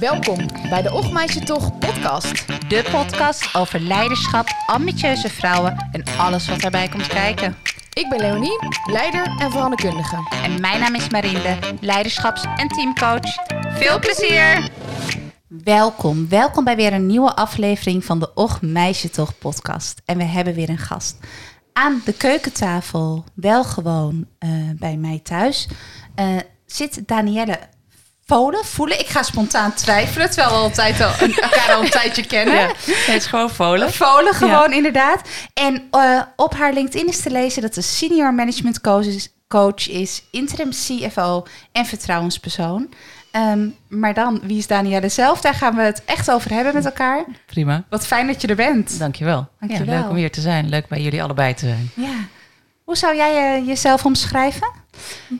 Welkom bij de Och Toch podcast. De podcast over leiderschap, ambitieuze vrouwen en alles wat daarbij komt kijken. Ik ben Leonie, leider en veranderkundige. En mijn naam is Marinde, leiderschaps- en teamcoach. Veel plezier! Welkom, welkom bij weer een nieuwe aflevering van de Och Meisje Toch podcast. En we hebben weer een gast. Aan de keukentafel, wel gewoon uh, bij mij thuis, uh, zit Danielle voelen, voelen. Ik ga spontaan twijfelen, terwijl we altijd al, elkaar al een tijdje kennen. Ja, het is gewoon volen. Volen gewoon, inderdaad. En uh, op haar LinkedIn is te lezen dat ze senior management coach is, coach is interim CFO en vertrouwenspersoon. Um, maar dan, wie is Danielle zelf? Daar gaan we het echt over hebben met elkaar. Prima. Wat fijn dat je er bent. Dankjewel. Dankjewel. Ja, leuk om hier te zijn. Leuk bij jullie allebei te zijn. Ja. Hoe zou jij uh, jezelf omschrijven?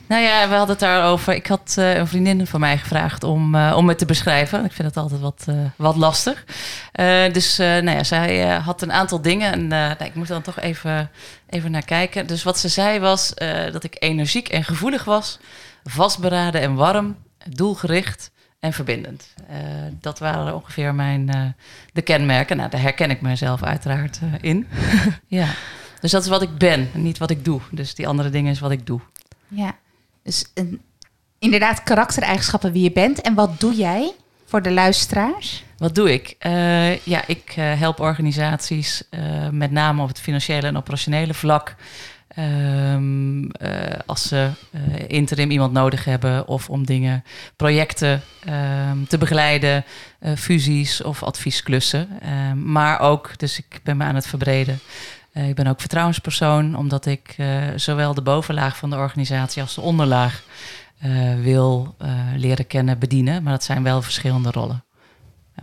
Nou ja, we hadden het daarover. Ik had uh, een vriendin van mij gevraagd om, uh, om het te beschrijven. Ik vind het altijd wat, uh, wat lastig. dus nou ja, zij had een aantal dingen. En nou, ik moet dan toch even, even naar kijken. Dus wat ze zei was dat ik energiek en gevoelig was. Vastberaden en warm. Doelgericht en verbindend. dat waren ongeveer mijn, de kenmerken. Nou, daar herken ik mezelf uiteraard in. ja. Dus dat is wat ik ben, niet wat ik doe. Dus die andere dingen is wat ik doe. Ja, dus een, inderdaad karaktereigenschappen wie je bent. En wat doe jij voor de luisteraars? Wat doe ik? Uh, ja, ik uh, help organisaties uh, met name op het financiële en operationele vlak. Um, als ze interim iemand nodig hebben of om dingen, projecten um, te begeleiden, fusies of adviesklussen. Um, maar ook, dus ik ben me aan het verbreden ik ben ook vertrouwenspersoon, omdat ik uh, zowel de bovenlaag van de organisatie als de onderlaag uh, wil leren kennen, bedienen. Maar dat zijn wel verschillende rollen. Ja.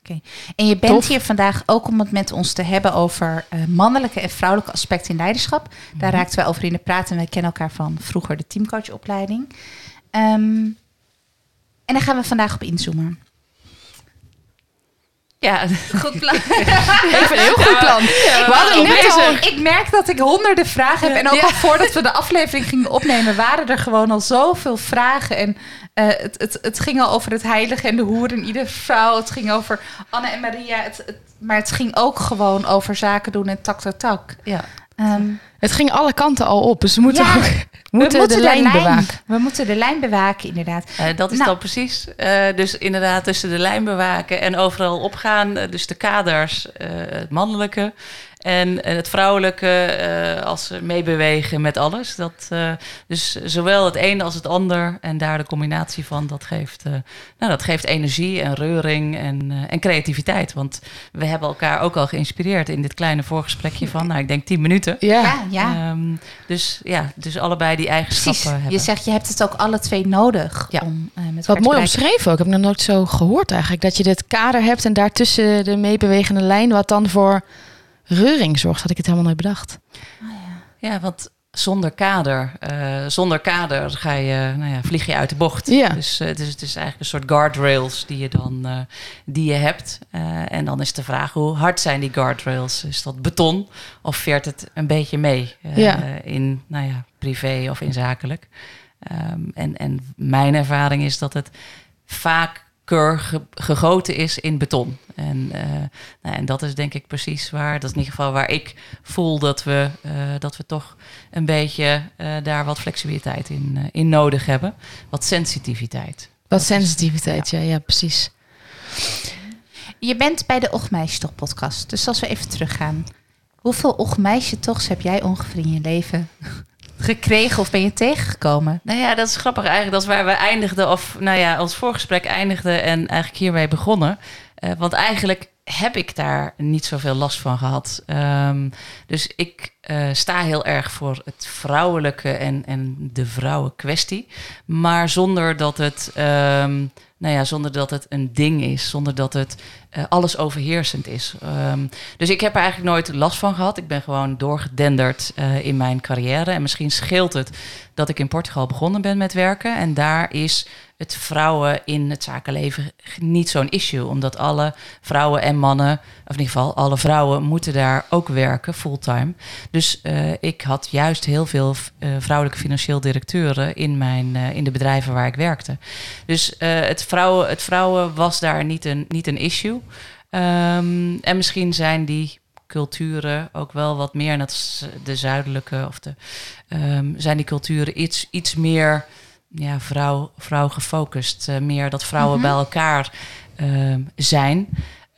Oké. En je bent Tof. hier vandaag ook om het met ons te hebben over mannelijke en vrouwelijke aspecten in leiderschap. Daar mm -hmm. raakten wij over in de praat en wij kennen elkaar van vroeger de teamcoachopleiding. Um, en daar gaan we vandaag op inzoomen. Ja, goed plan. ik vind een heel goed plan. Ja, we hadden net al, ik merk dat ik honderden vragen heb. En ook al voordat we de aflevering gingen opnemen, waren er gewoon al zoveel vragen. En uh, het, het, het ging al over het heilige en de hoer in ieder vrouw. Het ging over Anne en Maria. Het, het, maar het ging ook gewoon over zaken doen en tak, tak, tak. Ja. Um, het ging alle kanten al op. Dus we moeten, ja, ook, we moeten, de, lijn, lijn bewaken. We moeten de lijn bewaken, inderdaad. Uh, dat is nou. dan precies. Uh, dus inderdaad tussen de lijn bewaken en overal opgaan. Uh, dus de kaders, het mannelijke. En, het vrouwelijke uh, als meebewegen met alles. Dat, uh, dus zowel het een als het ander en daar de combinatie van, dat geeft, uh, nou, dat geeft energie en reuring en, en creativiteit. Want we hebben elkaar ook al geïnspireerd in dit kleine voorgesprekje van, nou, ik denk tien minuten. Ja, ja. Um, dus ja, dus allebei die eigenschappen Precies. hebben. Je zegt, je hebt het ook alle twee nodig. Ja. Om, met Wat mooi omschreven ook. Ik heb nog nooit zo gehoord eigenlijk. Dat je dit kader hebt en daartussen de meebewegende lijn, wat dan voor reuring zorgt, had ik het helemaal nooit bedacht. Oh, ja. ja, want zonder kader, uh, zonder kader ga je, nou ja, vlieg je uit de bocht. Ja. Dus uh, het, is, het is eigenlijk een soort guardrails die je dan uh, die je hebt. en dan is de vraag hoe hard zijn die guardrails? Is dat beton of veert het een beetje mee ja. in, nou ja, privé of in zakelijk? Um, en, en mijn ervaring is dat het vaak ge gegoten is in beton. En, uh, nou, en dat is denk ik precies waar, dat is in ieder geval waar ik voel dat we, uh, dat we toch een beetje uh, daar wat flexibiliteit in, in nodig hebben. Wat sensitiviteit. Wat dat sensitiviteit, is, ja. ja, ja, precies. Je bent bij de Ochmeisje toch podcast. Dus als we even teruggaan. Hoeveel Ochmeisje tochs heb jij ongeveer in je leven gekregen of ben je tegengekomen? Nou ja, dat is grappig eigenlijk. Dat is waar we eindigden, of nou ja, ons voorgesprek eindigde en eigenlijk hiermee begonnen. Uh, want eigenlijk heb ik daar niet zoveel last van gehad. Um, dus ik uh, sta heel erg voor het vrouwelijke en, en de vrouwenkwestie. Maar zonder dat het. Um, nou ja, zonder dat het een ding is, zonder dat het eh, alles overheersend is. Ehm, dus ik heb er eigenlijk nooit last van gehad. Ik ben gewoon doorgedenderd uh, in mijn carrière. En misschien scheelt het dat ik in Portugal begonnen ben met werken. En daar is het vrouwen in het zakenleven niet zo'n issue. Omdat alle vrouwen en mannen, of in ieder geval alle vrouwen, moeten daar ook werken fulltime. Dus uh, ik had juist heel veel uh, vrouwelijke financieel directeuren in, mijn, uh, in de bedrijven waar ik werkte. Dus het, vrouwen, het vrouwen was daar niet een, niet een issue. Um, en misschien zijn die culturen ook wel wat meer, net de zuidelijke of de, um, zijn die culturen iets, iets meer ja, vrouw, vrouw gefocust. Uh, meer dat vrouwen mm -hmm. bij elkaar uh, zijn.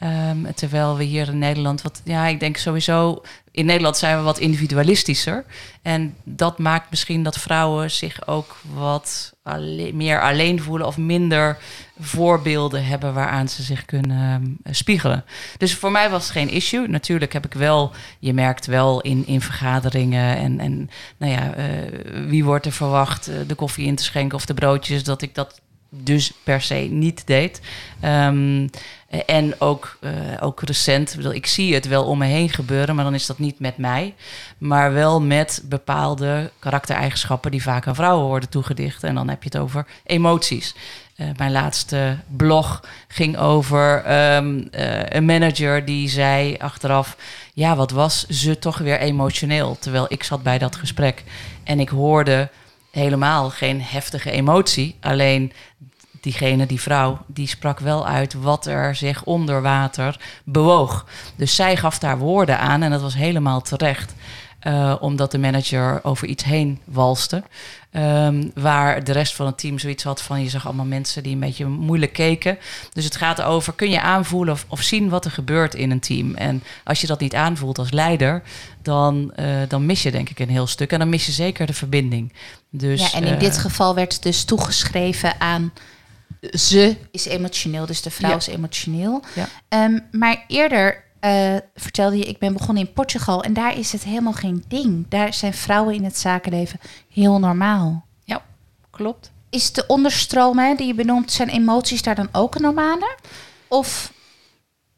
Um, terwijl we hier in Nederland, wat ja, ik denk sowieso, in Nederland zijn we wat individualistischer. En dat maakt misschien dat vrouwen zich ook wat alleen, meer alleen voelen of minder voorbeelden hebben waaraan ze zich kunnen uh, spiegelen. Dus voor mij was het geen issue. Natuurlijk heb ik wel, je merkt wel in, in vergaderingen en, en nou ja, uh, wie wordt er verwacht uh, de koffie in te schenken of de broodjes, dat ik dat dus per se niet deed. Um, en ook, uh, ook recent, bedoel, ik zie het wel om me heen gebeuren, maar dan is dat niet met mij. Maar wel met bepaalde karaktereigenschappen die vaak aan vrouwen worden toegedicht. En dan heb je het over emoties. Uh, mijn laatste blog ging over um, uh, een manager die zei achteraf: Ja, wat was ze toch weer emotioneel? Terwijl ik zat bij dat gesprek en ik hoorde helemaal geen heftige emotie. Alleen diegene, die vrouw, die sprak wel uit wat er zich onder water bewoog. Dus zij gaf daar woorden aan en dat was helemaal terecht. Uh, omdat de manager over iets heen walste. Um, waar de rest van het team zoiets had van... je zag allemaal mensen die een beetje moeilijk keken. Dus het gaat over, kun je aanvoelen of, of zien wat er gebeurt in een team? En als je dat niet aanvoelt als leider... dan, uh, dan mis je denk ik een heel stuk. En dan mis je zeker de verbinding. Dus, ja, en in uh, dit geval werd dus toegeschreven aan ze is emotioneel, dus de vrouw Ja. is emotioneel. Ja. Ehm, maar eerder eh, vertelde je, ik ben begonnen in Portugal en daar is het helemaal geen ding. Daar zijn vrouwen in het zakenleven heel normaal. ja, klopt. Is de onderstroom hè, die je benoemt, zijn emoties daar dan ook normaler? Of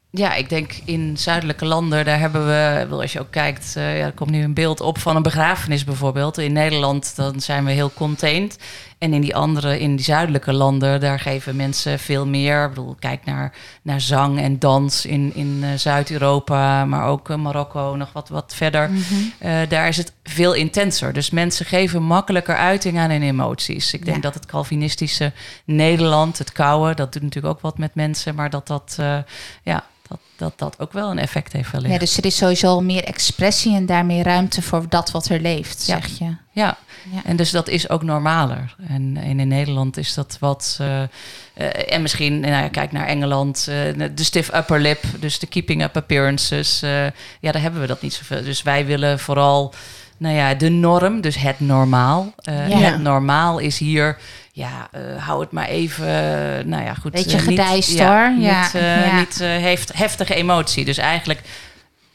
Ja, ik denk in zuidelijke landen, daar hebben we, als je ook kijkt, uh, ja, er komt nu een beeld op van een begrafenis bijvoorbeeld. In Nederland dan zijn we heel contained. En in die andere, in die zuidelijke landen, daar geven mensen veel meer. Ik bedoel, kijk naar, naar zang en dans in, in uh, Zuid-Europa, maar ook uh, Marokko, nog wat, wat verder. Mhm. Uh, daar is het veel intenser. Dus mensen geven makkelijker uiting aan hun emoties. Ik denk Ja. dat het Calvinistische Nederland, het koude, dat doet natuurlijk ook wat met mensen, maar dat dat, uh, ja, dat, dat, dat ook wel een effect heeft wellicht. ja, dus er is sowieso meer expressie en daarmee ruimte voor dat wat er leeft, Ja. zeg je. Ja, Ja. en dus dat is ook normaler. En, en in Nederland is dat wat. eh, eh, en misschien, nou ja, kijk naar Engeland, eh, de stiff upper lip, dus de keeping up appearances. ja, daar hebben we dat niet zoveel. Dus wij willen vooral, nou ja, de norm, dus het normaal. Ja. Het normaal is hier. Ja, hou het maar even, nou ja, goed. Beetje niet- gedijst, ja, hoor. Ja, Niet, ja. niet heeft heftige emotie. Dus eigenlijk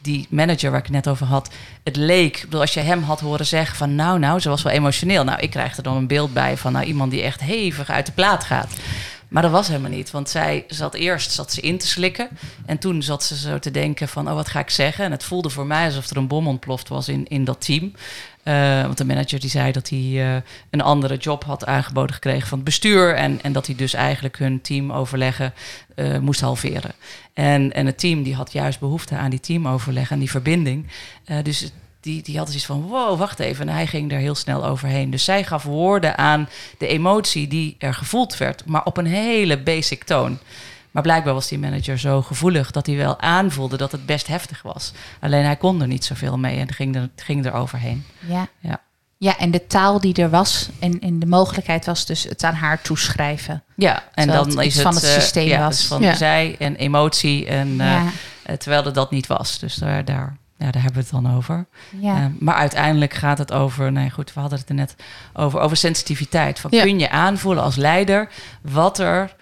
die manager waar ik het net over had, het leek, ik bedoel, als je hem had horen zeggen van nou, nou, ze was wel emotioneel. Nou, ik krijg er dan een beeld bij van nou, iemand die echt hevig uit de plaat gaat. Maar dat was helemaal niet, want zij zat eerst zat ze in te slikken en toen zat ze zo te denken van oh, wat ga ik zeggen? En het voelde voor mij alsof er een bom ontploft was in, in dat team. Eh, want de manager die zei dat hij eh, een andere job had aangeboden gekregen van het bestuur. En, en dat hij dus eigenlijk hun teamoverleggen eh, moest halveren. En, en het team die had juist behoefte aan die teamoverleg en die verbinding. Dus die, die had zoiets van, wow, wacht even. En hij ging daar heel snel overheen. Dus zij gaf woorden aan de emotie die er gevoeld werd. Maar op een hele basic toon. Maar blijkbaar was die manager zo gevoelig dat hij wel aanvoelde dat het best heftig was. Alleen hij kon er niet zoveel mee en ging er, ging er overheen. Ja. Ja. ja, en de taal die er was en, en de mogelijkheid was dus het aan haar toeschrijven. Ja, en dan het is het van het eh, systeem ja, was. dus van Ja. zij en emotie. En, eh, ja, eh, terwijl het dat niet was. Dus daar, daar, ja, daar hebben we het dan over. ja. Eh, maar uiteindelijk gaat het over, nee goed, we hadden het er net over, over sensitiviteit. Van, Ja. Kun je aanvoelen als leider wat er,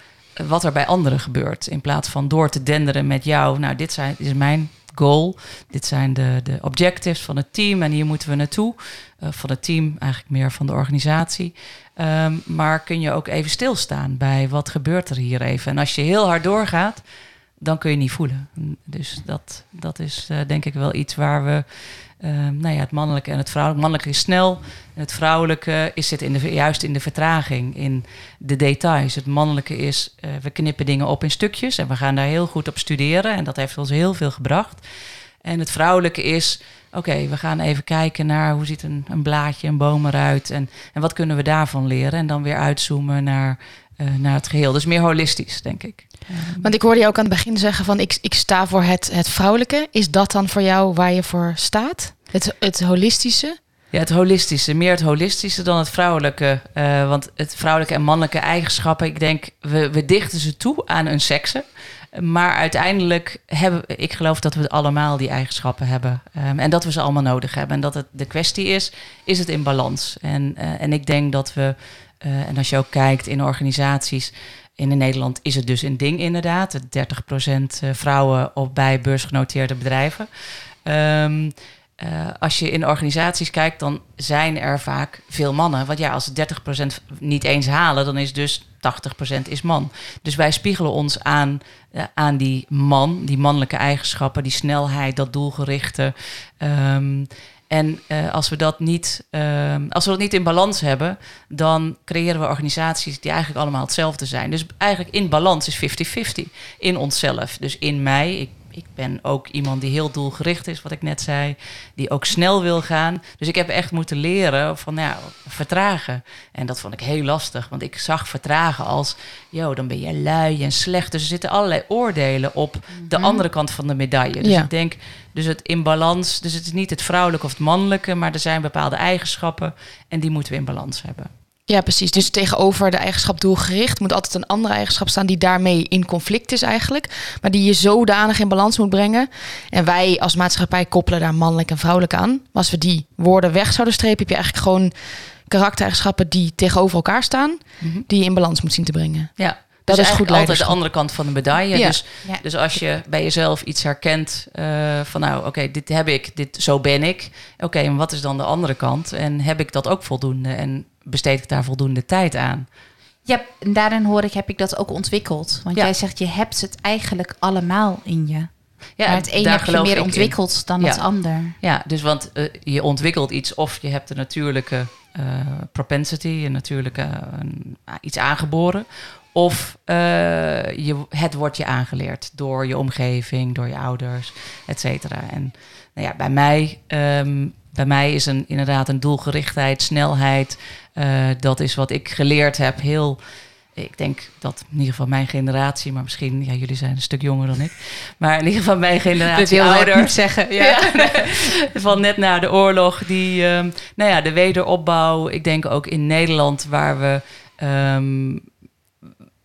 wat er bij anderen gebeurt? In plaats van door te denderen met jou, nou dit, zijn, is mijn goal, dit zijn de, de objectives van het team en hier moeten we naartoe. Eh, van het team, eigenlijk meer van de organisatie. Ehm, maar kun je ook even stilstaan bij wat gebeurt er hier even? En als je heel hard doorgaat, dan kun je niet voelen. Dus dat, dat is eh, denk ik wel iets waar we nou ja, het mannelijke en het vrouwelijke. Het mannelijke is snel. En het vrouwelijke is zit in de, juist in de vertraging, in de details. Het mannelijke is, uh, we knippen dingen op in stukjes en we gaan daar heel goed op studeren. En dat heeft ons heel veel gebracht. En het vrouwelijke is, oké, we gaan even kijken naar hoe ziet een, een blaadje, een boom eruit. En, en wat kunnen we daarvan leren? En dan weer uitzoomen naar, uh, naar het geheel. Dus meer holistisch, denk ik. Want ik hoorde je ook aan het begin zeggen van ik, ik sta voor het, het vrouwelijke. Is dat dan voor jou waar je voor staat? Het, het holistische? Ja, het holistische. Meer het holistische dan het vrouwelijke. Uh, want het vrouwelijke en mannelijke eigenschappen, ik denk, we, we dichten ze toe aan een sekse. Maar uiteindelijk hebben, ik geloof dat we allemaal die eigenschappen hebben. Um, en dat we ze allemaal nodig hebben. En dat het de kwestie is, is het in balans? En, uh, en ik denk dat we, uh, en als je ook kijkt in organisaties, in Nederland is het dus een ding inderdaad. 30% vrouwen op bij beursgenoteerde bedrijven. Um, uh, als je in organisaties kijkt, dan zijn er vaak veel mannen. Want ja, als 30% niet eens halen, dan is dus 80% is man. Dus wij spiegelen ons aan, uh, aan die man, die mannelijke eigenschappen, die snelheid, dat doelgerichte. Um, en uh, als, we dat niet, uh, als we dat niet in balans hebben, dan creëren we organisaties die eigenlijk allemaal hetzelfde zijn. Dus eigenlijk in balans is 50-50 in onszelf. Dus in mij, ik ik ben ook iemand die heel doelgericht is, wat ik net zei. Die ook snel wil gaan. Dus ik heb echt moeten leren van ja, vertragen. En dat vond ik heel lastig. Want ik zag vertragen als, joh, dan ben je lui en slecht. Dus er zitten allerlei oordelen op de mhm. andere kant van de medaille. Dus ik denk, dus het in balans. Dus het is niet het vrouwelijke of het mannelijke, maar er zijn bepaalde eigenschappen. En die moeten we in balans hebben. Ja, precies. Dus tegenover de eigenschap doelgericht moet altijd een andere eigenschap staan die daarmee in conflict is eigenlijk. Maar die je zodanig in balans moet brengen. En wij als maatschappij koppelen daar mannelijk en vrouwelijk aan. Maar als we die woorden weg zouden strepen, heb je eigenlijk gewoon karaktereigenschappen die tegenover elkaar staan, mhm. die je in balans moet zien te brengen. Ja, dat dus is goed altijd de andere kant van de medaille. Ja. Dus, ja. dus als je bij jezelf iets herkent uh, van nou, oké, dit heb ik, dit, zo ben ik. Oké, en wat is dan de andere kant? En heb ik dat ook voldoende? En besteed ik daar voldoende tijd aan? Ja, en daarin hoor ik, heb ik dat ook ontwikkeld. Want ja. jij zegt, je hebt het eigenlijk allemaal in je. Ja, maar het een heb je meer ontwikkeld in. dan ja. het ander. Ja, dus want uh, je ontwikkelt iets of je hebt de natuurlijke uh, propensity, een natuurlijke uh, iets aangeboren. Of uh, je, het wordt je aangeleerd door je omgeving, door je ouders, et cetera. En nou ja, bij mij, um, bij mij is een, inderdaad een doelgerichtheid, snelheid. Uh, dat is wat ik geleerd heb. Heel, ik denk dat in ieder geval mijn generatie, maar misschien, ja, jullie zijn een stuk jonger dan ik. Maar in ieder geval mijn generatie dat ouder. zeggen. Ja. ja. van net na de oorlog, die, um, nou ja, de wederopbouw. Ik denk ook in Nederland, waar we. Um,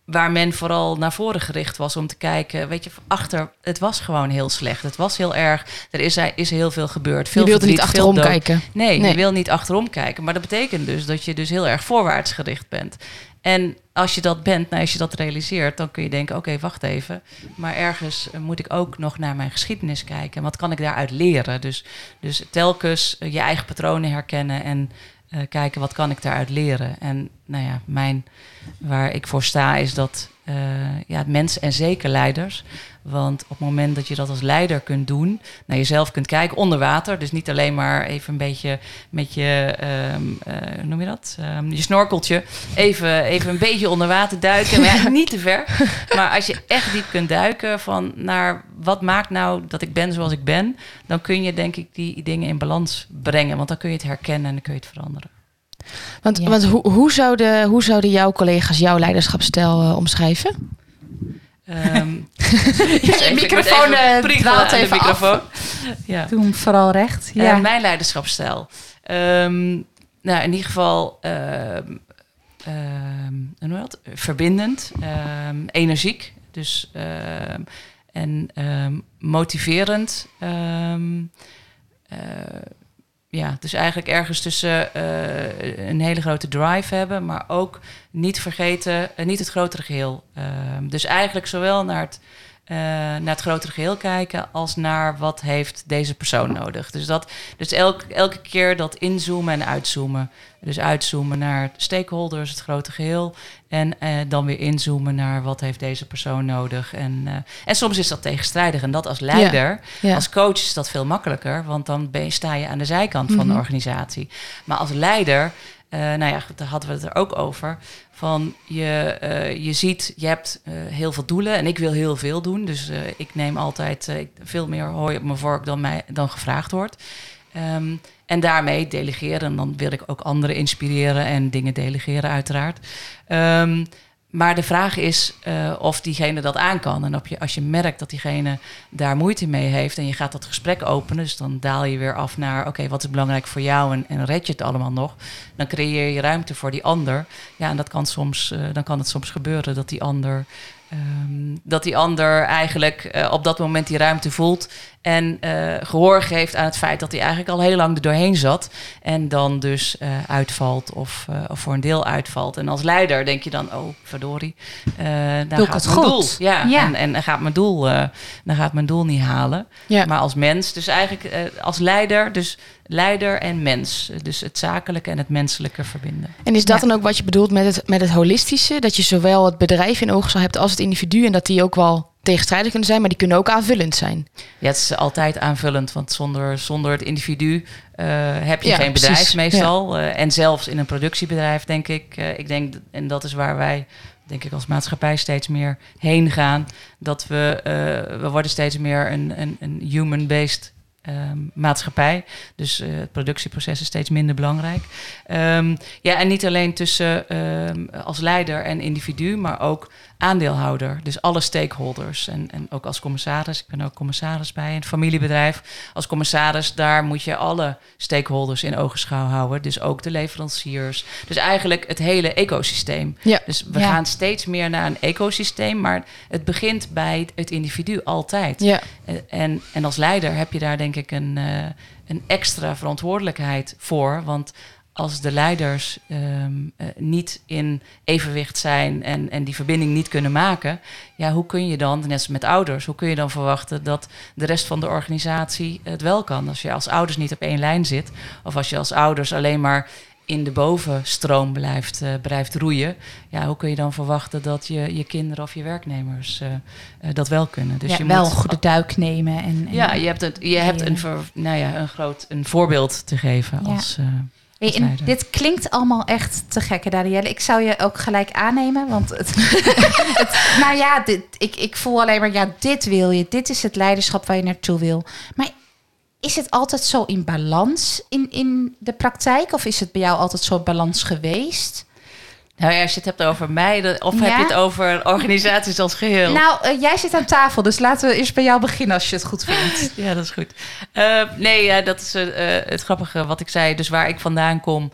waar men vooral naar voren gericht was om te kijken, weet je, achter, het was gewoon heel slecht. Het was heel erg. Er is, is heel veel gebeurd. Veel je wilt niet achterom kijken. Nee, nee, je wil niet achterom kijken. Maar dat betekent dus dat je dus heel erg voorwaarts gericht bent. En als je dat bent, nou, als je dat realiseert, dan kun je denken: oké, okay, wacht even. Maar ergens eh, moet ik ook nog naar mijn geschiedenis kijken. Wat kan ik daaruit leren? Dus, dus telkens eh, je eigen patronen herkennen en uh, kijken wat kan ik daaruit leren. En nou ja, mijn, waar ik voor sta is dat uh, ja, mensen en zeker leiders. Want op het moment dat je dat als leider kunt doen, naar jezelf kunt kijken onder water. Dus niet alleen maar even een beetje met je, um, uh, noem je dat? Um, je snorkeltje. Even, even een beetje onder water duiken. Maar ja, niet te ver. Maar als je echt diep kunt duiken van naar wat maakt nou dat ik ben zoals ik ben, dan kun je denk ik die dingen in balans brengen. Want dan kun je het herkennen en dan kun je het veranderen. Want, ja. want hoe, hoe, zouden, hoe zouden jouw collega's jouw leiderschapsstijl uh, omschrijven? Um, microfoon even dwaalt even, even microfoon. Ja. Doe hem vooral recht. Ja. Uh, mijn leiderschapsstijl. Um, nou, in ieder geval um, dat? verbindend, energiek. Dus en motiverend. Uh, ja, dus eigenlijk ergens tussen uh, een hele grote drive hebben, maar ook niet vergeten, uh, niet het grotere geheel. Uh, dus eigenlijk zowel naar het eh, naar het grotere geheel kijken als naar wat heeft deze persoon nodig. Dus, dat, dus elk, elke keer dat inzoomen en uitzoomen. Dus uitzoomen naar stakeholders, het grote geheel. En eh, dan weer inzoomen naar wat heeft deze persoon nodig. En, eh, en soms is dat tegenstrijdig. En dat als leider, Ja. als coach is dat veel makkelijker. Want dan ben je, sta je aan de zijkant van de Mhm. organisatie. Maar als leider, eh, nou ja, daar hadden we het er ook over. Van je, eh, je ziet, je hebt eh, heel veel doelen en ik wil heel veel doen. Dus ik neem altijd veel meer hooi op mijn vork dan, mij, dan gevraagd wordt. Ehm, en daarmee delegeren. En dan wil ik ook anderen inspireren en dingen delegeren, uiteraard. Ehm, maar de vraag is eh, of diegene dat aan kan. En op je, als je merkt dat diegene daar moeite mee heeft en je gaat dat gesprek openen, dus dan daal je weer af naar: oké, wat is belangrijk voor jou en, en red je het allemaal nog? Dan creëer je ruimte voor die ander. Ja, en dat kan soms, eh, dan kan het soms gebeuren dat die ander. ehm, dat die ander eigenlijk eh, op dat moment die ruimte voelt en eh, gehoor geeft aan het feit dat hij eigenlijk al heel lang er doorheen zat. En dan dus eh, uitvalt of, eh, of voor een deel uitvalt. En als leider denk je dan, oh verdorie, eh dan Doe gaat het mijn goed? doel. Ja, Ja. En, en dan gaat mijn doel, dan gaat mijn doel niet halen. Ja. Maar als mens, dus eigenlijk als leider, dus leider en mens. Dus het zakelijke en het menselijke verbinden. En is dat Ja. dan ook wat je bedoelt met het, met het holistische? Dat je zowel het bedrijf in oogschouw hebt als het individu. En dat die ook wel tegenstrijdig kunnen zijn, maar die kunnen ook aanvullend zijn. Ja, het is altijd aanvullend, want zonder, zonder het individu eh, heb je Ja, geen bedrijf precies. meestal. Eh, en zelfs in een productiebedrijf, denk ik. eh, ik denk, en dat is waar wij, denk ik, als maatschappij steeds meer heen gaan. Dat we, we worden steeds meer een, een, een human-based ehm, maatschappij. Dus eh, het productieproces is steeds minder belangrijk. Ehm, ja, en niet alleen tussen ehm, als leider en individu, maar ook aandeelhouder. Dus alle stakeholders. En, en ook als commissaris. Ik ben ook commissaris bij een familiebedrijf. Als commissaris, daar moet je alle stakeholders in ogenschouw houden. Dus ook de leveranciers. Dus eigenlijk het hele ecosysteem. Ja. Dus we Ja. gaan steeds meer naar een ecosysteem. Maar het begint bij het individu altijd. Ja, En, en als leider heb je daar denk ik een, eh, een extra verantwoordelijkheid voor. Want als de leiders ehm, eh, niet in evenwicht zijn en, en die verbinding niet kunnen maken, ja, hoe kun je dan, net als met ouders, hoe kun je dan verwachten dat de rest van de organisatie het wel kan? Als je als ouders niet op één lijn zit, of als je als ouders alleen maar in de bovenstroom blijft, eh, blijft roeien, ja, hoe kun je dan verwachten dat je, je kinderen of je werknemers eh, eh, dat wel kunnen? Dus ja, je wel moet een goede duik nemen. En, en ja, je hebt, het, je hebt een, ver- nou ja, een groot een voorbeeld te geven Ja. als. Hey, dit klinkt allemaal echt te gek, Danielle. Ik zou je ook gelijk aannemen, want het, het- nou ja, dit, ik, ik voel alleen maar, ja, dit wil je. Dit is het leiderschap waar je naartoe wil. Maar is het altijd zo in balans in, in de praktijk? Of is het bij jou altijd zo balans geweest? nou ja, als je het hebt over mij, of heb je het over organisaties als geheel? Nou, eh, jij zit aan tafel, dus laten we eerst bij jou beginnen als je het goed vindt. Ja, dat is goed. Eh, nee, ja, dat is eh, het grappige wat ik zei. Dus waar ik vandaan kom,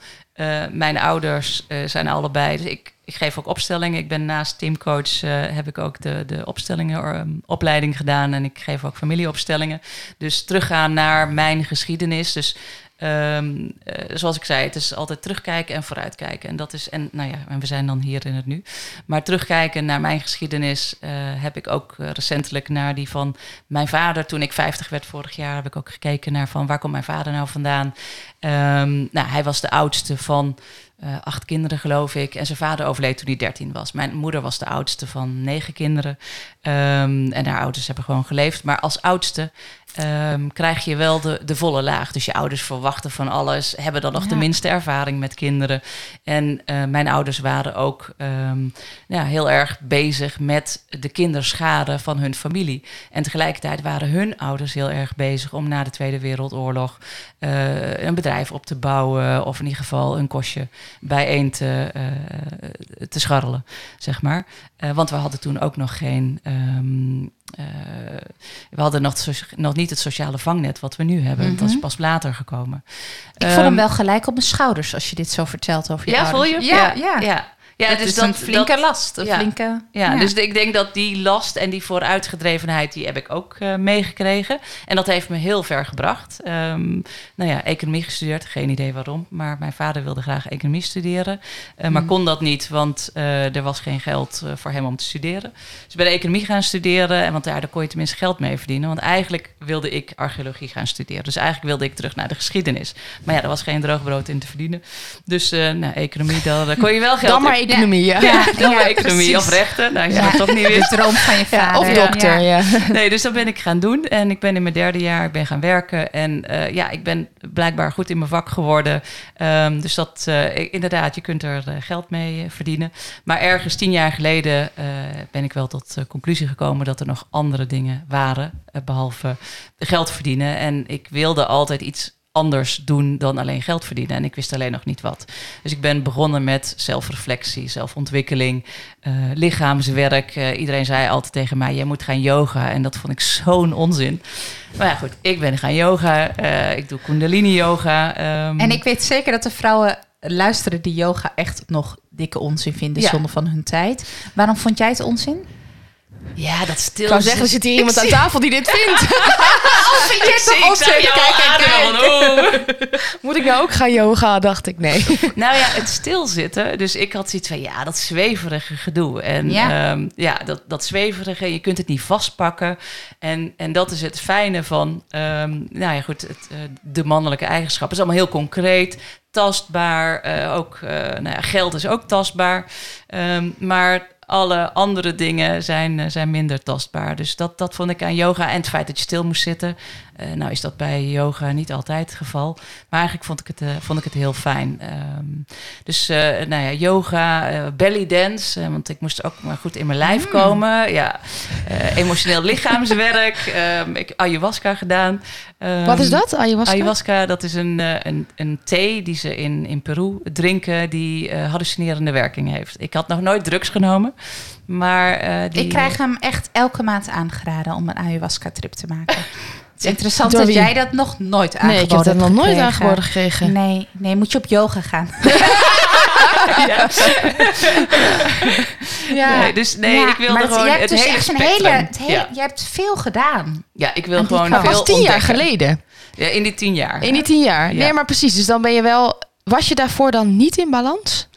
mijn ouders zijn allebei. Dus ik, ik geef ook opstellingen. Ik ben naast teamcoach, eh, heb ik ook de, de opstellingen, eh, opleiding gedaan. En ik geef ook familieopstellingen. Dus teruggaan naar mijn geschiedenis. Dus ehm, eh, zoals ik zei, het is altijd terugkijken en vooruitkijken. En dat is, en nou ja, en we zijn dan hier in het nu. Maar terugkijken naar mijn geschiedenis eh, heb ik ook recentelijk naar die van mijn vader. Toen ik 50 werd vorig jaar, heb ik ook gekeken naar van waar komt mijn vader nou vandaan. Ehm, nou, hij was de oudste van eh, acht kinderen, geloof ik. En zijn vader overleed toen hij 13 was. Mijn moeder was de oudste van negen kinderen. Ehm, en haar ouders hebben gewoon geleefd. Maar als oudste ehm, krijg je wel de, de volle laag. Dus je ouders verwachten van alles, hebben dan nog de minste ervaring met kinderen. En eh, mijn ouders waren ook ehm, ja, heel erg bezig met de kinderschade van hun familie. En tegelijkertijd waren hun ouders heel erg bezig om na de Tweede Wereldoorlog eh, een bedrijf op te bouwen. Of in ieder geval een kostje bijeen te, eh, te scharrelen, zeg maar. Eh, want we hadden toen ook nog geen. ehm, eh, we hadden nog, nog niet het sociale vangnet wat we nu hebben. Dat is Mhm. pas later gekomen. Ik voel hem Ehm, wel gelijk op mijn schouders als je dit zo vertelt over je ja, ouders. voel je? Ja, ja. ja. Ja, dat dus is dat- een flinke dat- last. Een ja. flinke, Ja, dus ik denk dat die last en die vooruitgedrevenheid, die heb ik ook eh, meegekregen. En dat heeft me heel ver gebracht. Ehm, nou ja, economie gestudeerd, geen idee waarom. Maar mijn vader wilde graag economie studeren. eh, maar Mm. kon dat niet, want eh, er was geen geld voor hem om te studeren. Dus ik ben economie gaan studeren. En want ja, daar kon je tenminste geld mee verdienen. Want eigenlijk wilde ik archeologie gaan studeren. Dus eigenlijk wilde ik terug naar de geschiedenis. Maar ja, er was geen droog brood in te verdienen. Dus nou, economie, daar daar kon je wel geld in- economie, ja. Economie of rechten. Nou, je Ja. toch niet wist. De droom van je vader. of dokter, ja. Nee, dus dat ben ik gaan doen. En ik ben in mijn derde jaar ik ben gaan werken. En eh, ja, ik ben blijkbaar goed in mijn vak geworden. Ehm, dus dat, eh, ik- inderdaad, je kunt er eh, geld mee verdienen. Maar ergens tien jaar geleden ben ik wel tot de conclusie gekomen dat er nog andere dingen waren. eh, behalve geld verdienen. En ik wilde altijd iets anders doen dan alleen geld verdienen. En ik wist alleen nog niet wat. Dus ik ben begonnen met zelfreflectie, zelfontwikkeling, eh, lichaamswerk. Eh, iedereen zei altijd tegen mij, jij moet gaan yoga. En dat vond ik zo'n onzin. Maar ja, goed, ik ben gaan yoga. Eh, ik doe kundalini yoga. ehm, En ik weet zeker dat de vrouwen luisteren die yoga echt nog dikke onzin vinden, Ja. zonde van hun tijd. Waarom vond jij het onzin? Ja, dat stil. Ik zou zeggen, er zit hier iemand aan tafel die dit vindt. ik zag jou ademen van, oeh. Moet ik nou ook gaan yoga? Dacht ik, nee. Nou ja, het stilzitten. Dus ik had zoiets van, ja, dat zweverige gedoe. En Ja. ja, ja dat, dat zweverige, je kunt het niet vastpakken. En, en dat is het fijne van, ehm, nou ja, goed, het, eh, de mannelijke eigenschappen. Het is allemaal heel concreet, tastbaar. eh, ook, eh, nou ja, geld is ook tastbaar. Ehm, maar alle andere dingen zijn, eh, zijn minder tastbaar. Dus dat, dat vond ik aan yoga. En het feit dat je stil moest zitten. Eh, nou is dat bij yoga niet altijd het geval. Maar eigenlijk vond ik het, eh, vond ik het heel fijn. Ehm, dus eh, nou ja, yoga, belly dance. want ik moest ook maar goed in mijn lijf komen. Ja, emotioneel lichaamswerk. Ehm, ik ayahuasca gedaan. Ehm, Wat is dat? Ayahuasca? Ayahuasca, dat is een, een, een thee die ze in, in Peru drinken die hallucinerende werking heeft. Ik had nog nooit drugs genomen, maar die... Ik krijg hem echt elke maand aangeraden om een ayahuasca-trip te maken. Het is interessant Door dat wie? jij dat nog nooit aangeboden Nee, ik heb dat nog nooit gekregen. aangeboden gekregen. Nee, nee, moet je op yoga gaan. Ja. Ja. Nee, dus nee, Ja, ik wilde maar gewoon het hebt dus hele echt een spectrum. hele, het hele- ja. Je hebt veel gedaan. ja, ik wil aan gewoon kant. Veel tien jaar geleden. Ja, in die tien jaar. In die tien jaar. Ja. Nee, maar precies. Dus dan ben je wel... Was je daarvoor dan niet in balans?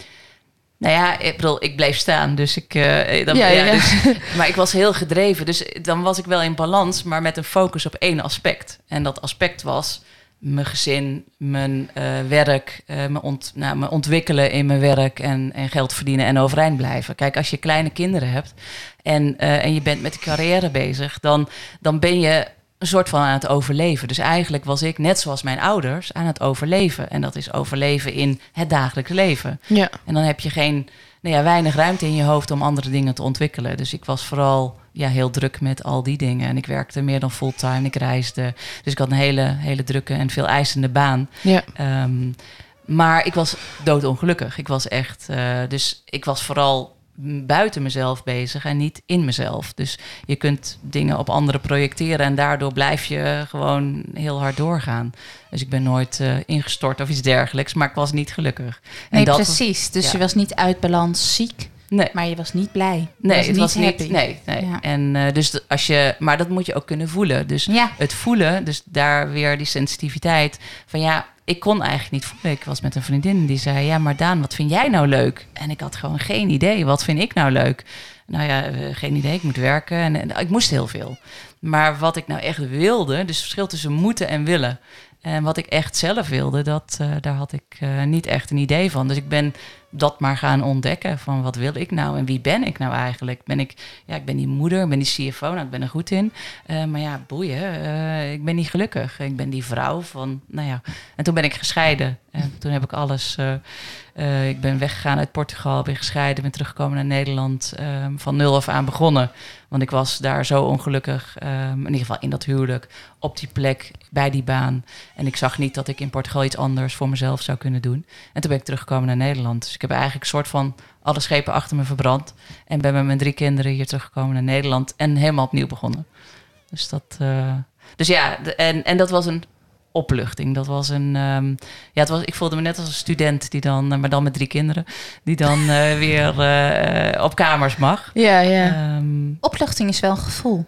Nou ja, ik bedoel, ik bleef staan, dus ik... eh, dan, Ja, ja, ja. Dus, maar ik was heel gedreven, dus dan was ik wel in balans, maar met een focus op één aspect. En dat aspect was mijn gezin, mijn eh, werk, eh, mijn, ont, nou, mijn ontwikkelen in mijn werk en, en geld verdienen en overeind blijven. Kijk, als je kleine kinderen hebt en, en je bent met de carrière bezig, dan, dan ben je een soort van aan het overleven. Dus eigenlijk was ik, net zoals mijn ouders, aan het overleven. En dat is overleven in het dagelijks leven. Ja. En dan heb je geen, nou ja, weinig ruimte in je hoofd om andere dingen te ontwikkelen. Dus ik was vooral ja, heel druk met al die dingen. En ik werkte meer dan fulltime. Ik reisde. Dus ik had een hele, hele drukke en veel eisende baan. Ja. Ehm, maar ik was doodongelukkig. Ik was echt. eh, dus ik was vooral buiten mezelf bezig en niet in mezelf. Dus je kunt dingen op anderen projecteren en daardoor blijf je gewoon heel hard doorgaan. Dus ik ben nooit eh, ingestort of iets dergelijks, maar ik was niet gelukkig. En Nee, dat- precies. Dus ja. je was niet uit balans ziek, Nee. maar je was niet blij. Je Nee, het was happy. niet. Nee, nee. Ja. En eh, dus als je, maar dat moet je ook kunnen voelen. Dus Ja. het voelen, dus daar weer die sensitiviteit van ja, ik kon eigenlijk niet voelen. Ik was met een vriendin die zei: Ja, maar Daan, wat vind jij nou leuk? En ik had gewoon geen idee. Wat vind ik nou leuk? Nou ja, eh, geen idee. Ik moet werken en, ik moest heel veel. Maar wat ik nou echt wilde, dus het verschil tussen moeten en willen. En wat ik echt zelf wilde, dat, eh, daar had ik eh, niet echt een idee van. Dus ik ben dat maar gaan ontdekken van wat wil ik nou en wie ben ik nou eigenlijk? Ben ik, ja, ik ben die moeder, ben die CFO, nou, ik ben er goed in. Eh, maar ja, boeien, eh, ik ben niet gelukkig. Ik ben die vrouw van, nou ja. En toen ben ik gescheiden. En toen heb ik alles, eh, ik ben weggegaan uit Portugal, ben gescheiden, ben teruggekomen naar Nederland. eh, van nul af aan begonnen. Want ik was daar zo ongelukkig, eh, in ieder geval in dat huwelijk, op die plek, bij die baan. En ik zag niet dat ik in Portugal iets anders voor mezelf zou kunnen doen. En toen ben ik teruggekomen naar Nederland. Dus ik heb eigenlijk een soort van alle schepen achter me verbrand. En ben met mijn drie kinderen hier teruggekomen naar Nederland. En helemaal opnieuw begonnen. Dus dat. eh, dus ja, en, en dat was een opluchting. Dat was een. ehm, ja, het was, ik voelde me net als een student die dan, eh, maar dan met drie kinderen, die dan eh, weer eh, op kamers mag. Ja, ja. Ehm, Opluchting is wel een gevoel,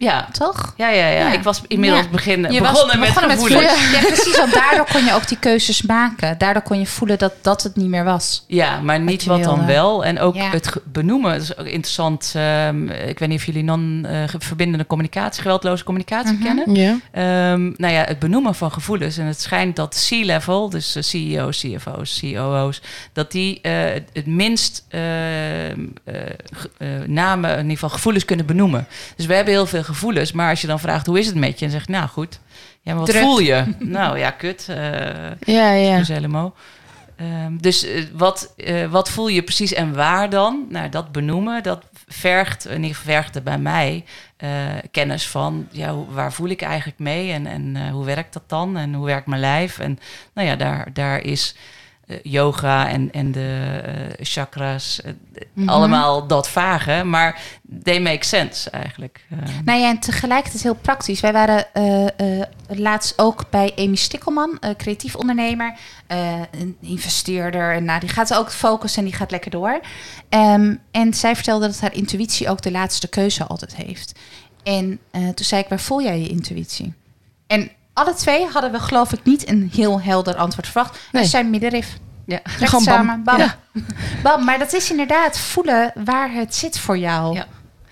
ja. toch? Ja, ja, ja, Ja. Ik was inmiddels Ja. beginnen, Je was begonnen, met begonnen gevoelens. Ja, precies. Want daardoor kon je ook die keuzes maken. Daardoor kon je voelen dat dat het niet meer was. Ja, maar niet wat dan wel. En ook Ja. het benoemen. Dat is ook interessant. Ehm, ik weet niet of jullie non eh, verbindende communicatie, geweldloze communicatie Mhm. kennen. ja. Ehm, nou ja, het benoemen van gevoelens. En het schijnt dat C-level, dus eh, CEO's, CFO's, COO's, dat die eh, het- minst ehm, eh, eh, namen, in ieder geval gevoelens kunnen benoemen. Dus we hebben heel veel gevoelens. Maar als je dan vraagt hoe is het met je, en zegt nou goed. Ja, maar wat Druk. voel je? nou ja, kut. eh Ja, ja. dus helemaal. Ehm, dus eh, wat, eh, wat voel je precies en waar dan? Nou, dat benoemen, dat vergt, geval vergt er bij mij kennis van, ja, waar voel ik eigenlijk mee en, en hoe werkt dat dan en hoe werkt mijn lijf? En nou ja, daar, daar is yoga en, en de eh, chakras, eh, Mhm. allemaal dat vage, maar they make sense eigenlijk. Nou ja, en tegelijkertijd heel praktisch. Wij waren eh, eh, laatst ook bij Amy Stikkelman, eh, creatief ondernemer, eh, een investeerder. En nou, die gaat ook focussen en die gaat lekker door. Ehm, en zij vertelde dat haar intuïtie ook de laatste keuze altijd heeft. En eh, toen zei ik, waar voel jij je intuïtie? En alle twee hadden we geloof ik niet een heel helder antwoord verwacht. Nee. We zijn middenrif. ja. Gewoon bam. samen, bam. Ja. bam. Maar dat is inderdaad voelen waar het zit voor jou. Ja.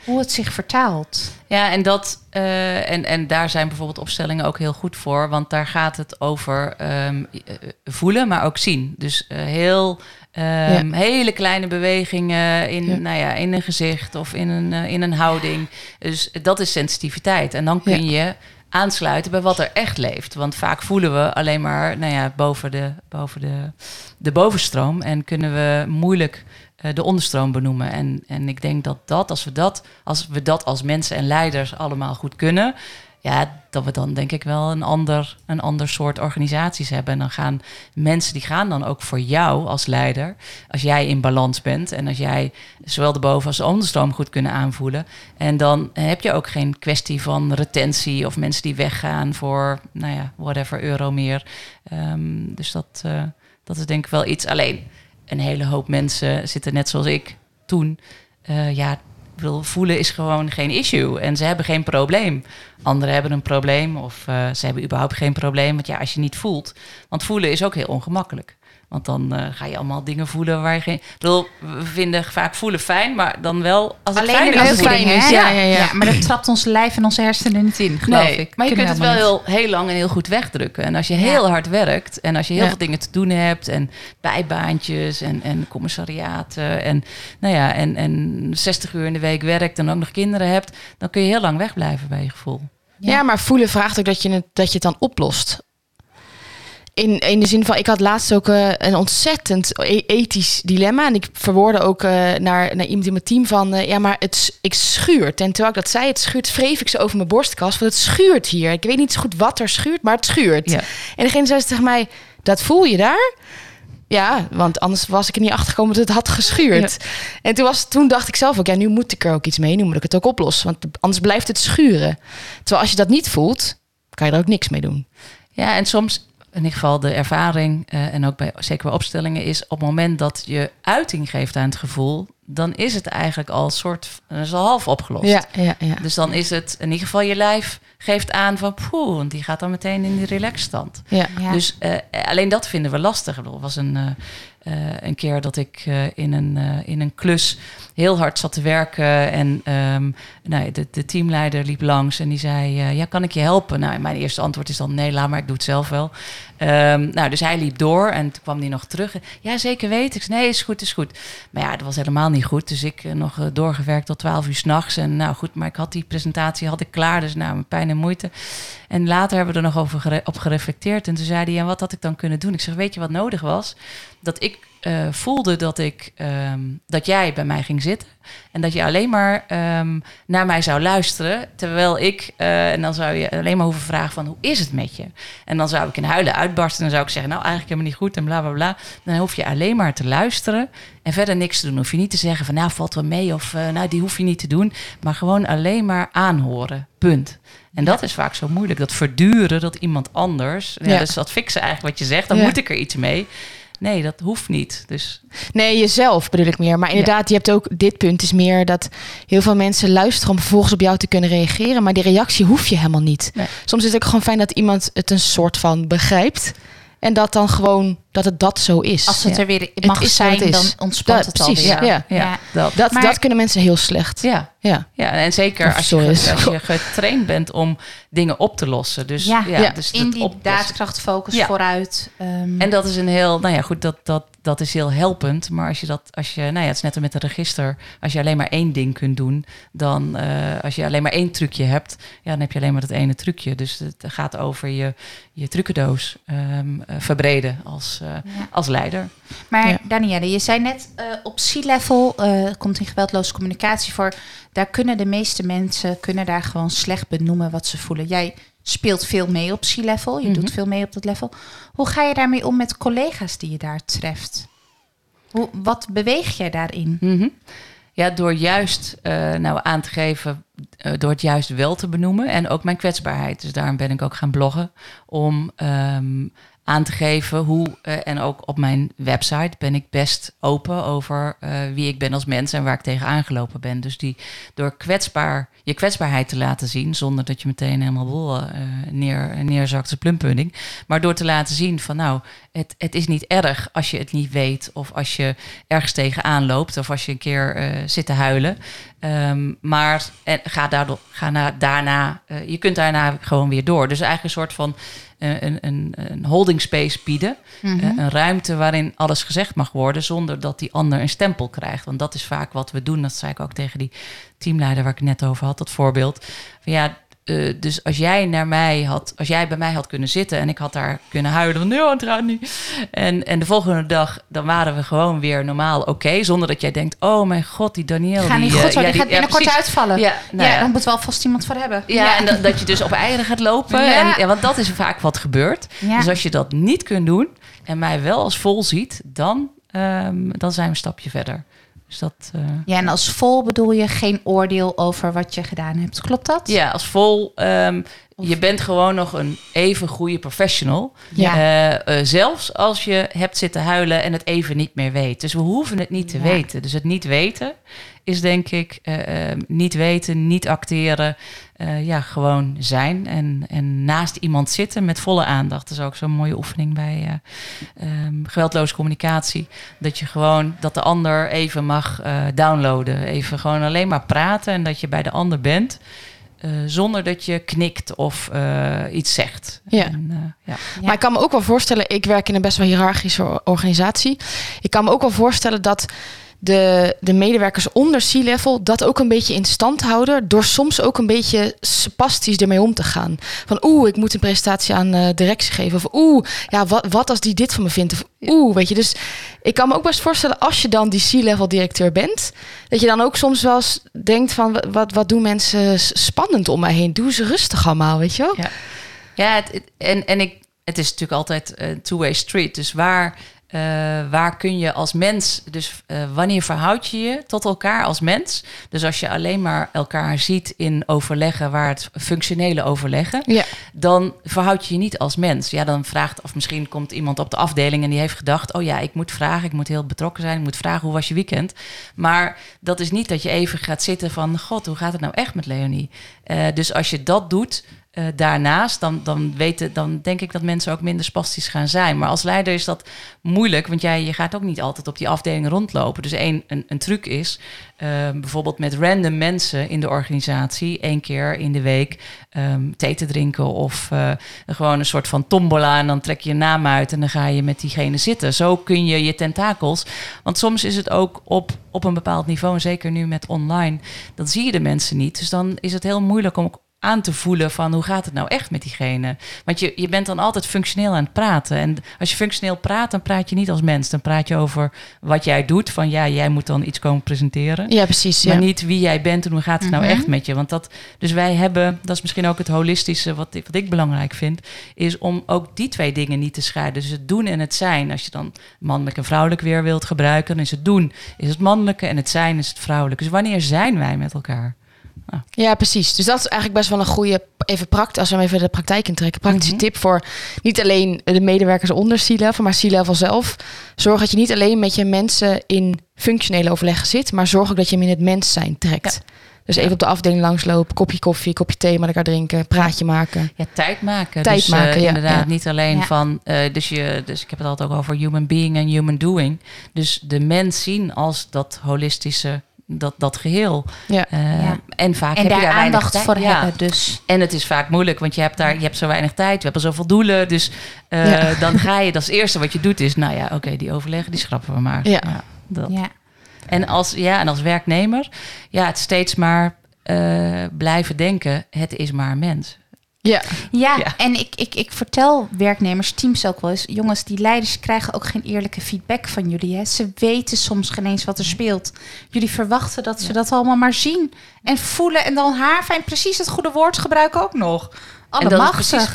Hoe het zich vertaalt. Ja, en, dat, eh, en, en daar zijn bijvoorbeeld opstellingen ook heel goed voor. Want daar gaat het over ehm, eh, voelen, maar ook zien. Dus eh, heel ehm, hele kleine bewegingen in, Ja. Nou ja, in een gezicht of in een, in een houding. Dus dat is sensitiviteit. En dan kun je aansluiten bij wat er echt leeft. Want vaak voelen we alleen maar nou ja, boven, de, boven de, de bovenstroom. En kunnen we moeilijk eh, de onderstroom benoemen. En, en ik denk dat dat als, we dat, als we dat als mensen en leiders allemaal goed kunnen... Ja, dat we dan denk ik wel een ander, een ander soort organisaties hebben. En dan gaan mensen die gaan dan ook voor jou als leider. Als jij in balans bent en als jij zowel de boven- als de onderstroom goed kunnen aanvoelen. En dan heb je ook geen kwestie van retentie of mensen die weggaan voor, nou ja, whatever euro meer. Ehm, dus dat, eh, dat is denk ik wel iets. Alleen een hele hoop mensen zitten net zoals ik toen. eh, ja, bedoel, voelen is gewoon geen issue. En ze hebben geen probleem. Anderen hebben een probleem of eh, ze hebben überhaupt geen probleem. Want ja, als je niet voelt. Want voelen is ook heel ongemakkelijk. Want dan eh, ga je allemaal dingen voelen waar je geen... Ik bedoel, we vinden vaak voelen fijn, maar dan wel als het Alleen fijn is. fijn is, hè? ja, ja, ja. Maar dat trapt ons lijf en onze hersenen niet in, geloof Nee, ik. maar je kunt het wel heel, heel lang en heel goed wegdrukken. En als je Ja. heel hard werkt en als je heel Ja. veel dingen te doen hebt en bijbaantjes en, en commissariaten en, nou ja, en, en 60 uur in de week werkt en ook nog kinderen hebt, dan kun je heel lang wegblijven bij je gevoel. Ja. Ja. maar voelen vraagt ook dat je het, dat je het dan oplost. In, in de zin van, ik had laatst ook eh, een ontzettend e- ethisch dilemma. En ik verwoordde ook eh, naar, naar iemand in mijn team van... eh, ja, maar het, ik schuurt. En terwijl ik dat zei, het schuurt, wreef ik ze over mijn borstkas. Want het schuurt hier. Ik weet niet zo goed wat er schuurt, maar het schuurt. Ja. En degene zei tegen mij, dat voel je daar? Ja, want anders was ik er niet achter gekomen dat het had geschuurd. En toen, was, toen dacht ik zelf ook, ja, nu moet ik er ook iets mee. Nu moet ik het ook oplossen, want anders blijft het schuren. Terwijl als je dat niet voelt, kan je er ook niks mee doen. Ja, en soms, in ieder geval de ervaring, eh, en ook bij zeker bij opstellingen, is op het moment dat je uiting geeft aan het gevoel, dan is het eigenlijk al soort, is al half opgelost. Ja, ja, ja. Dus dan is het in ieder geval je lijf geeft aan van poeh, want die gaat dan meteen in die relaxstand. ja. Ja. Dus eh, alleen dat vinden we lastig. Ik bedoel, Er was een, eh, een keer dat ik eh, in, een, eh, in een klus heel hard zat te werken. En ehm, nou, de, de teamleider liep langs en die zei: eh, Ja, kan ik je helpen? Nou, mijn eerste antwoord is dan: Nee, laat maar, ik doe het zelf wel. Ehm, nou, dus hij liep door en toen kwam hij nog terug. Ja, zeker weet ik. Nee, is goed, is goed. Maar ja, dat was helemaal niet goed. Dus ik eh, nog eh, doorgewerkt tot 12 uur s'nachts. En nou goed, maar ik had die presentatie had ik klaar. Dus nou, met pijn en moeite. En later hebben we er nog over op gereflecteerd. En toen zei hij, ja, wat had ik dan kunnen doen? Ik zeg, weet je wat nodig was? Dat ik eh, voelde dat, ik, ehm, dat jij bij mij ging zitten. En dat je alleen maar ehm, naar mij zou luisteren. Terwijl ik, eh, en dan zou je alleen maar hoeven vragen van hoe is het met je? En dan zou ik in huilen uitbarsten. En zou ik zeggen, nou eigenlijk helemaal niet goed en bla bla bla. Dan hoef je alleen maar te luisteren en verder niks te doen. Hoef je niet te zeggen van nou valt wel mee of uh, nou die hoef je niet te doen. Maar gewoon alleen maar aanhoren. Punt. En dat is vaak zo moeilijk. Dat verduren dat iemand anders. Ja, ja. Dus dat fixen eigenlijk wat je zegt. Dan ja. moet ik er iets mee. Nee, dat hoeft niet. Dus... Nee, jezelf bedoel ik meer. Maar inderdaad, je hebt ook dit punt is meer dat heel veel mensen luisteren om vervolgens op jou te kunnen reageren. Maar die reactie hoef je helemaal niet. Nee. Soms is het ook gewoon fijn dat iemand het een soort van begrijpt. En dat dan gewoon dat het dat zo is. Als het er weer mag het zijn, het dan ontspant het precies, alweer. Ja, ja. ja. Dat, dat, maar, dat, kunnen mensen heel slecht. Ja, ja. ja en zeker als je, als je getraind bent om dingen op te lossen. Dus, ja, ja, dus in die daadkrachtfocus vooruit. Um. En dat is een heel, nou ja, goed, dat, dat, dat is heel helpend. Maar als je dat, als je, nou ja, het is net met een register. Als je alleen maar één ding kunt doen, dan uh, als je alleen maar één trucje hebt, ja, dan heb je alleen maar dat ene trucje. Dus het gaat over je, je trucendoos um, uh, verbreden als, uh. Als leider. Maar ja. Danielle, je zei net uh, op C-level uh, komt in geweldloze communicatie voor. Daar kunnen de meeste mensen kunnen daar gewoon slecht benoemen wat ze voelen. Jij speelt veel mee op C-level, je mm -hmm. doet veel mee op dat level. Hoe ga je daarmee om met collega's die je daar treft? Hoe, wat beweeg jij daarin? Mm -hmm. Ja, door juist uh, nou aan te geven, uh, door het juist wel te benoemen en ook mijn kwetsbaarheid. Dus daarom ben ik ook gaan bloggen om um, aan te geven hoe, uh, en ook op mijn website ben ik best open over uh, wie ik ben als mens en waar ik tegen aangelopen ben. Dus die door kwetsbaar, je kwetsbaarheid te laten zien, zonder dat je meteen helemaal wol uh, neer, neerzakt als plumpudding. Maar door te laten zien van nou, het, het is niet erg als je het niet weet of als je ergens tegenaan loopt of als je een keer zit te huilen. Um, maar en ga, daardoor, ga na, daarna, je kunt daarna gewoon weer door. Dus eigenlijk een soort van een, een, een holding space bieden. Mm -hmm. Een ruimte waarin alles gezegd mag worden zonder dat die ander een stempel krijgt. Want dat is vaak wat we doen. Dat zei ik ook tegen die teamleider waar ik het net over had, dat voorbeeld. Van ja, uh, dus als jij naar mij had, als jij bij mij had kunnen zitten en ik had daar kunnen huilen van nee, het gaat niet. En, en de volgende dag, dan waren we gewoon weer normaal oké, okay, zonder dat jij denkt, oh mijn god, die Daniel. Ga niet die, goed, zo, uh, die, die gaat binnenkort ja, uitvallen. Ja, nou ja, ja, dan moet wel vast iemand voor hebben. Ja, en dat, dat je dus op eieren gaat lopen. Ja. En, ja, want dat is vaak wat gebeurt. Ja. Dus als je dat niet kunt doen en mij wel als vol ziet, dan, um, dan zijn we een stapje verder. Dus dat, uh... Ja, en als vol bedoel je geen oordeel over wat je gedaan hebt. Klopt dat? Ja, als vol. Um, je bent gewoon nog een even goede professional. Ja. Uh, uh, zelfs als je hebt zitten huilen en het even niet meer weet. Dus we hoeven het niet te ja. weten. Dus het niet weten is denk ik uh, niet weten, niet acteren. Uh, ja, gewoon zijn en, en naast iemand zitten met volle aandacht. Dat is ook zo'n mooie oefening bij uh, um, geweldloze communicatie. Dat je gewoon, dat de ander even mag downloaden. Even gewoon alleen maar praten en dat je bij de ander bent. Uh, zonder dat je knikt of uh, iets zegt. Ja. En, uh, ja. ja. Maar ik kan me ook wel voorstellen, ik werk in een best wel hiërarchische organisatie. Ik kan me ook wel voorstellen dat de, de medewerkers onder C-level dat ook een beetje in stand houden. Door soms ook een beetje spastisch ermee om te gaan. Van oeh, ik moet een presentatie aan uh, directie geven. Of oeh, ja, wat, wat als die dit van me vindt? Of oeh, weet je. Dus ik kan me ook best voorstellen als je dan die C-level directeur bent. Dat je dan ook soms wel eens denkt van wat, wat doen mensen spannend om mij heen? Doe ze rustig allemaal, weet je wel? Ja, ja het, het, en, en ik, het is natuurlijk altijd een two-way street. Dus waar Uh, waar kun je als mens, dus uh, wanneer verhoud je je tot elkaar als mens? Dus als je alleen maar elkaar ziet in overleggen, waar het functionele overleggen, ja. dan verhoud je je niet als mens. Ja, dan vraagt, of misschien komt iemand op de afdeling en die heeft gedacht: Oh ja, ik moet vragen, ik moet heel betrokken zijn, ik moet vragen hoe was je weekend. Maar dat is niet dat je even gaat zitten van: God, hoe gaat het nou echt met Leonie? Uh, dus als je dat doet, uh, daarnaast, dan, dan, weten, dan denk ik dat mensen ook minder spastisch gaan zijn. Maar als leider is dat moeilijk, want jij je gaat ook niet altijd op die afdeling rondlopen. Dus één, een, een truc is uh, bijvoorbeeld met random mensen in de organisatie één keer in de week um, thee te drinken of uh, gewoon een soort van tombola en dan trek je je naam uit en dan ga je met diegene zitten. Zo kun je je tentakels, want soms is het ook op, op een bepaald niveau, en zeker nu met online, dan zie je de mensen niet. Dus dan is het heel moeilijk om aan te voelen van hoe gaat het nou echt met diegene. Want je, je bent dan altijd functioneel aan het praten. En als je functioneel praat, dan praat je niet als mens. Dan praat je over wat jij doet. Van ja, jij moet dan iets komen presenteren. Ja, precies. Maar Ja. niet wie jij bent en hoe gaat het nou Mhm. echt met je. Want dat, dus wij hebben, dat is misschien ook het holistische wat ik, wat ik belangrijk vind, is om ook die twee dingen niet te scheiden. Dus het doen en het zijn. Als je dan mannelijk en vrouwelijk weer wilt gebruiken, dan is het doen is het mannelijke en het zijn is het vrouwelijke. Dus wanneer zijn wij met elkaar? Ja, precies. Dus dat is eigenlijk best wel een goede, even prakt, als we hem even de praktijk intrekken, praktische Mhm. tip voor niet alleen de medewerkers onder C-level, maar C-level zelf. Zorg dat je niet alleen met je mensen in functionele overleg zit, maar zorg ook dat je hem in het mens zijn trekt. Dus even op de afdeling langslopen, kopje koffie, kopje thee met elkaar drinken, praatje maken. Ja, tijd maken. Tijd dus, eh, maken, ja, inderdaad. ja. Niet alleen Ja. van, eh, dus, je, dus ik heb het altijd ook over human being en human doing. Dus de mens zien als dat holistische, dat, dat geheel. Ja. Eh, Ja. En vaak En heb je daar daar weinig aandacht tijd- voor ja. hebben. Dus En het is vaak moeilijk, want je hebt daar je hebt zo weinig tijd. We hebben zoveel doelen. Dus eh, Ja. dan ga je, dat is het eerste wat je doet, is, nou ja, oké, die overleggen, die schrappen we maar. Ja. dat. ja. En, als, ja, en als werknemer, ja, het steeds maar eh, blijven denken, het is maar een mens. Ja, Ja, Ja. en ik, ik, ik vertel werknemers, teams ook wel eens... jongens, die leiders krijgen ook geen eerlijke feedback van jullie. Hè? Ze weten soms geen eens wat er speelt. Jullie verwachten dat ze Ja. dat allemaal maar zien en voelen... en dan haarfijn precies het goede woord gebruiken ook nog. en dat is precies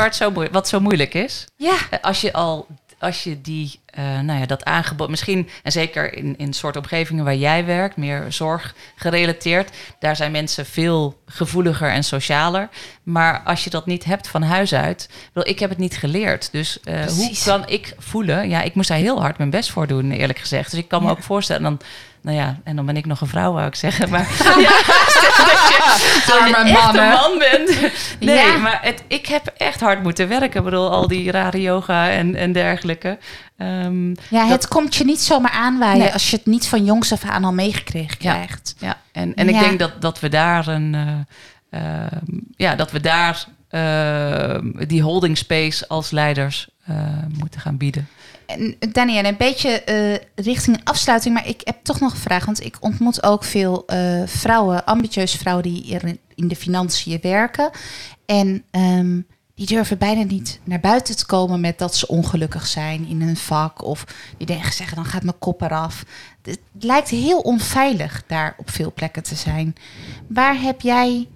wat zo moeilijk is. Ja, Als je al, als je die, eh, nou ja, dat aangebod, misschien, en zeker in, in soort omgevingen waar jij werkt, meer zorg gerelateerd, daar zijn mensen veel gevoeliger en socialer. Maar als je dat niet hebt van huis uit, wel, ik heb het niet geleerd. Dus eh, hoe kan ik voelen? Ja, ik moest daar heel hard mijn best voor doen, eerlijk gezegd. Dus ik kan me Ja. ook voorstellen, dan, nou ja, en dan ben ik nog een vrouw, wou ik zeggen. Maar ja, dat je Arme mannen. man bent. Nee, Ja. maar het, ik heb echt hard moeten werken. Ik bedoel, al die rare yoga en, en dergelijke. Ehm, ja het Dat- komt je niet zomaar aanwaaien... Nee. als je het niet van jongs af aan al meegekregen Ja. krijgt. ja, en, en ik Ja. denk dat, dat we daar een... eh, ehm, ja, dat we daar ehm, die holding space als leiders eh, moeten gaan bieden. En Danielle, een beetje eh, richting afsluiting, maar ik heb toch nog een vraag. Want ik ontmoet ook veel eh, vrouwen, ambitieuze vrouwen die in, in de financiën werken. En ehm, die durven bijna niet naar buiten te komen met dat ze ongelukkig zijn in hun vak. Of die denken, zeggen, dan gaat mijn kop eraf. Het lijkt heel onveilig daar op veel plekken te zijn. Waar heb jij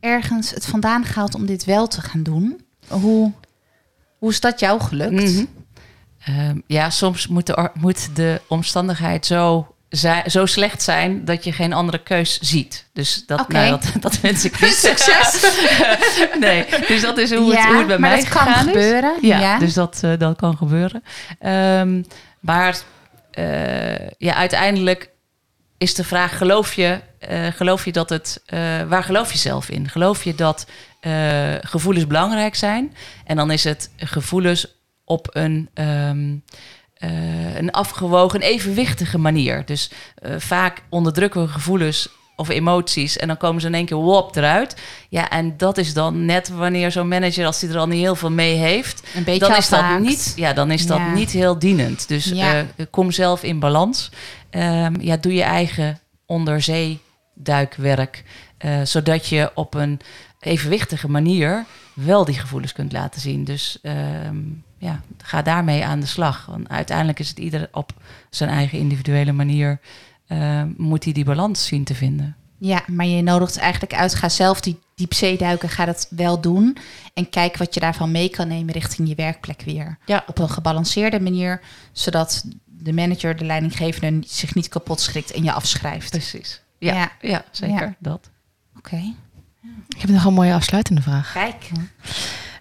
ergens het vandaan gehaald om dit wel te gaan doen? Hoe, hoe is dat jou gelukt? Mhm. Ehm, ja, soms moet de, moet de omstandigheid zo, zo slecht zijn dat je geen andere keus ziet. Dus dat, Oké. nou, dat, dat wens ik niet. Succes. nee, dus dat is hoe, het, Ja, hoe het bij maar mij dat kan is. gebeuren. Ja, Ja. dus dat, eh, dat kan gebeuren. Ehm, maar eh, ja, uiteindelijk is de vraag: geloof je, eh, geloof je dat het. waar geloof je zelf in? Geloof je dat gevoelens belangrijk zijn? En dan is het gevoelens op een. ehm, eh, een afgewogen, evenwichtige manier. Dus eh, vaak onderdrukken we gevoelens of emoties en dan komen ze in één keer wop eruit. Ja, en dat is dan net wanneer zo'n manager, als die er al niet heel veel mee heeft, Een beetje dan is dat niet, ja, dan is dat Ja. niet heel dienend. Dus Ja. eh, kom zelf in balans. Ehm, ja, doe je eigen onderzeeduikwerk, zodat je op een evenwichtige manier wel die gevoelens kunt laten zien. Dus ehm, ja, ga daarmee aan de slag. Want uiteindelijk is het ieder op zijn eigen individuele manier ehm, moet hij die balans zien te vinden. Ja, maar je nodigt eigenlijk uit. Ga zelf die diepzee duiken. Ga dat wel doen. En kijk wat je daarvan mee kan nemen richting je werkplek weer. Ja. Op een gebalanceerde manier. Zodat de manager, de leidinggevende zich niet kapot schrikt en je afschrijft. Precies. Ja, Ja. ja. zeker Ja. dat. Oké. ik heb nog een mooie afsluitende vraag. Kijk.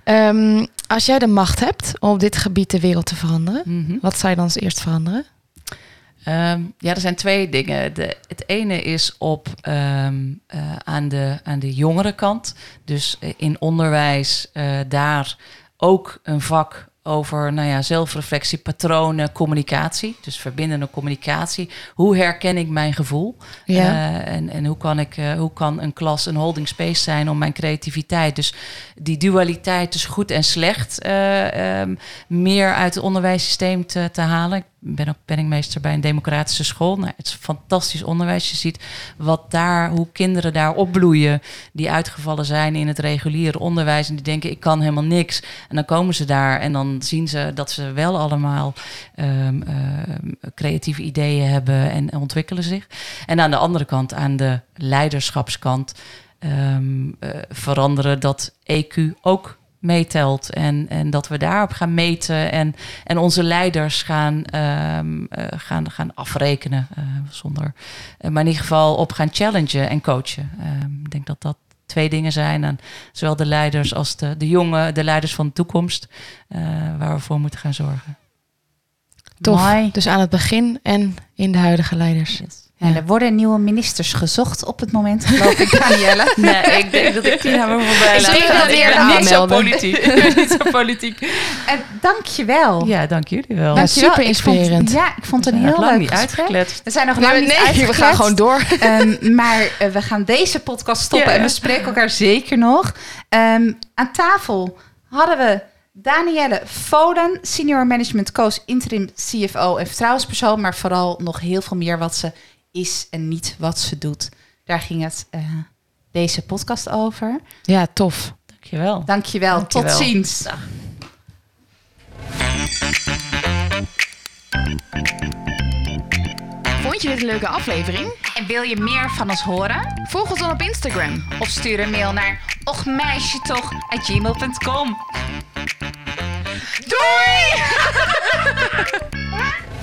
Ehm, als jij de macht hebt om op dit gebied de wereld te veranderen, Mhm. wat zou je dan als eerst veranderen? Ehm, ja, er zijn twee dingen. De, het ene is op ehm, eh, aan, de, aan de jongere kant. Dus eh, in onderwijs eh, daar ook een vak over nou ja, zelfreflectie, patronen, communicatie. Dus verbindende communicatie. Hoe herken ik mijn gevoel? Ja. Eh, en en hoe, kan ik, eh, hoe kan een klas een holding space zijn om mijn creativiteit? Dus die dualiteit tussen goed en slecht eh, ehm, meer uit het onderwijssysteem te, te halen. Ben ook penningmeester bij een democratische school. Nou, het is fantastisch onderwijs. Je ziet wat daar, hoe kinderen daar opbloeien die uitgevallen zijn in het reguliere onderwijs en die denken ik kan helemaal niks. En dan komen ze daar en dan zien ze dat ze wel allemaal um, creatieve ideeën hebben en ontwikkelen zich. En aan de andere kant, aan de leiderschapskant, um, veranderen dat EQ ook meetelt. En, en dat we daarop gaan meten en, en onze leiders gaan, um, gaan, gaan afrekenen. Uh, zonder, uh, maar in ieder geval op gaan challengen en coachen. Um, ik denk dat dat twee dingen zijn. En zowel de leiders als de, de jonge, de leiders van de toekomst, waar we voor moeten gaan zorgen. Tof. Mooi. Dus aan het begin en in de huidige leiders. Yes. Ja. er worden nieuwe ministers gezocht op het moment, geloof ik, Danielle. nee, ik denk dat ik die hebben voorbij laat. Ik ben weer niet zo politiek. niet zo politiek. En dank je wel. Ja, dank jullie wel. Ja, super inspirerend. ja, ik vond het een heel leuk niet uitgekletst. We zijn nog lang niet nee, we gaan gewoon door. Um, maar uh, we gaan deze podcast stoppen ja, en we spreken elkaar zeker nog. Um, aan tafel hadden we Danielle Foden, Senior Management Coach, Interim CFO en vertrouwenspersoon. Maar vooral nog heel veel meer wat ze is en niet wat ze doet. Daar ging het uh, deze podcast over. Ja, tof. Dankjewel. Dankjewel. Dankjewel. Tot ziens. Dag. Vond je dit een leuke aflevering? En wil je meer van ons horen? Volg ons dan op Instagram. Of stuur een mail naar ochmeisjetoch.gmail.com Doei!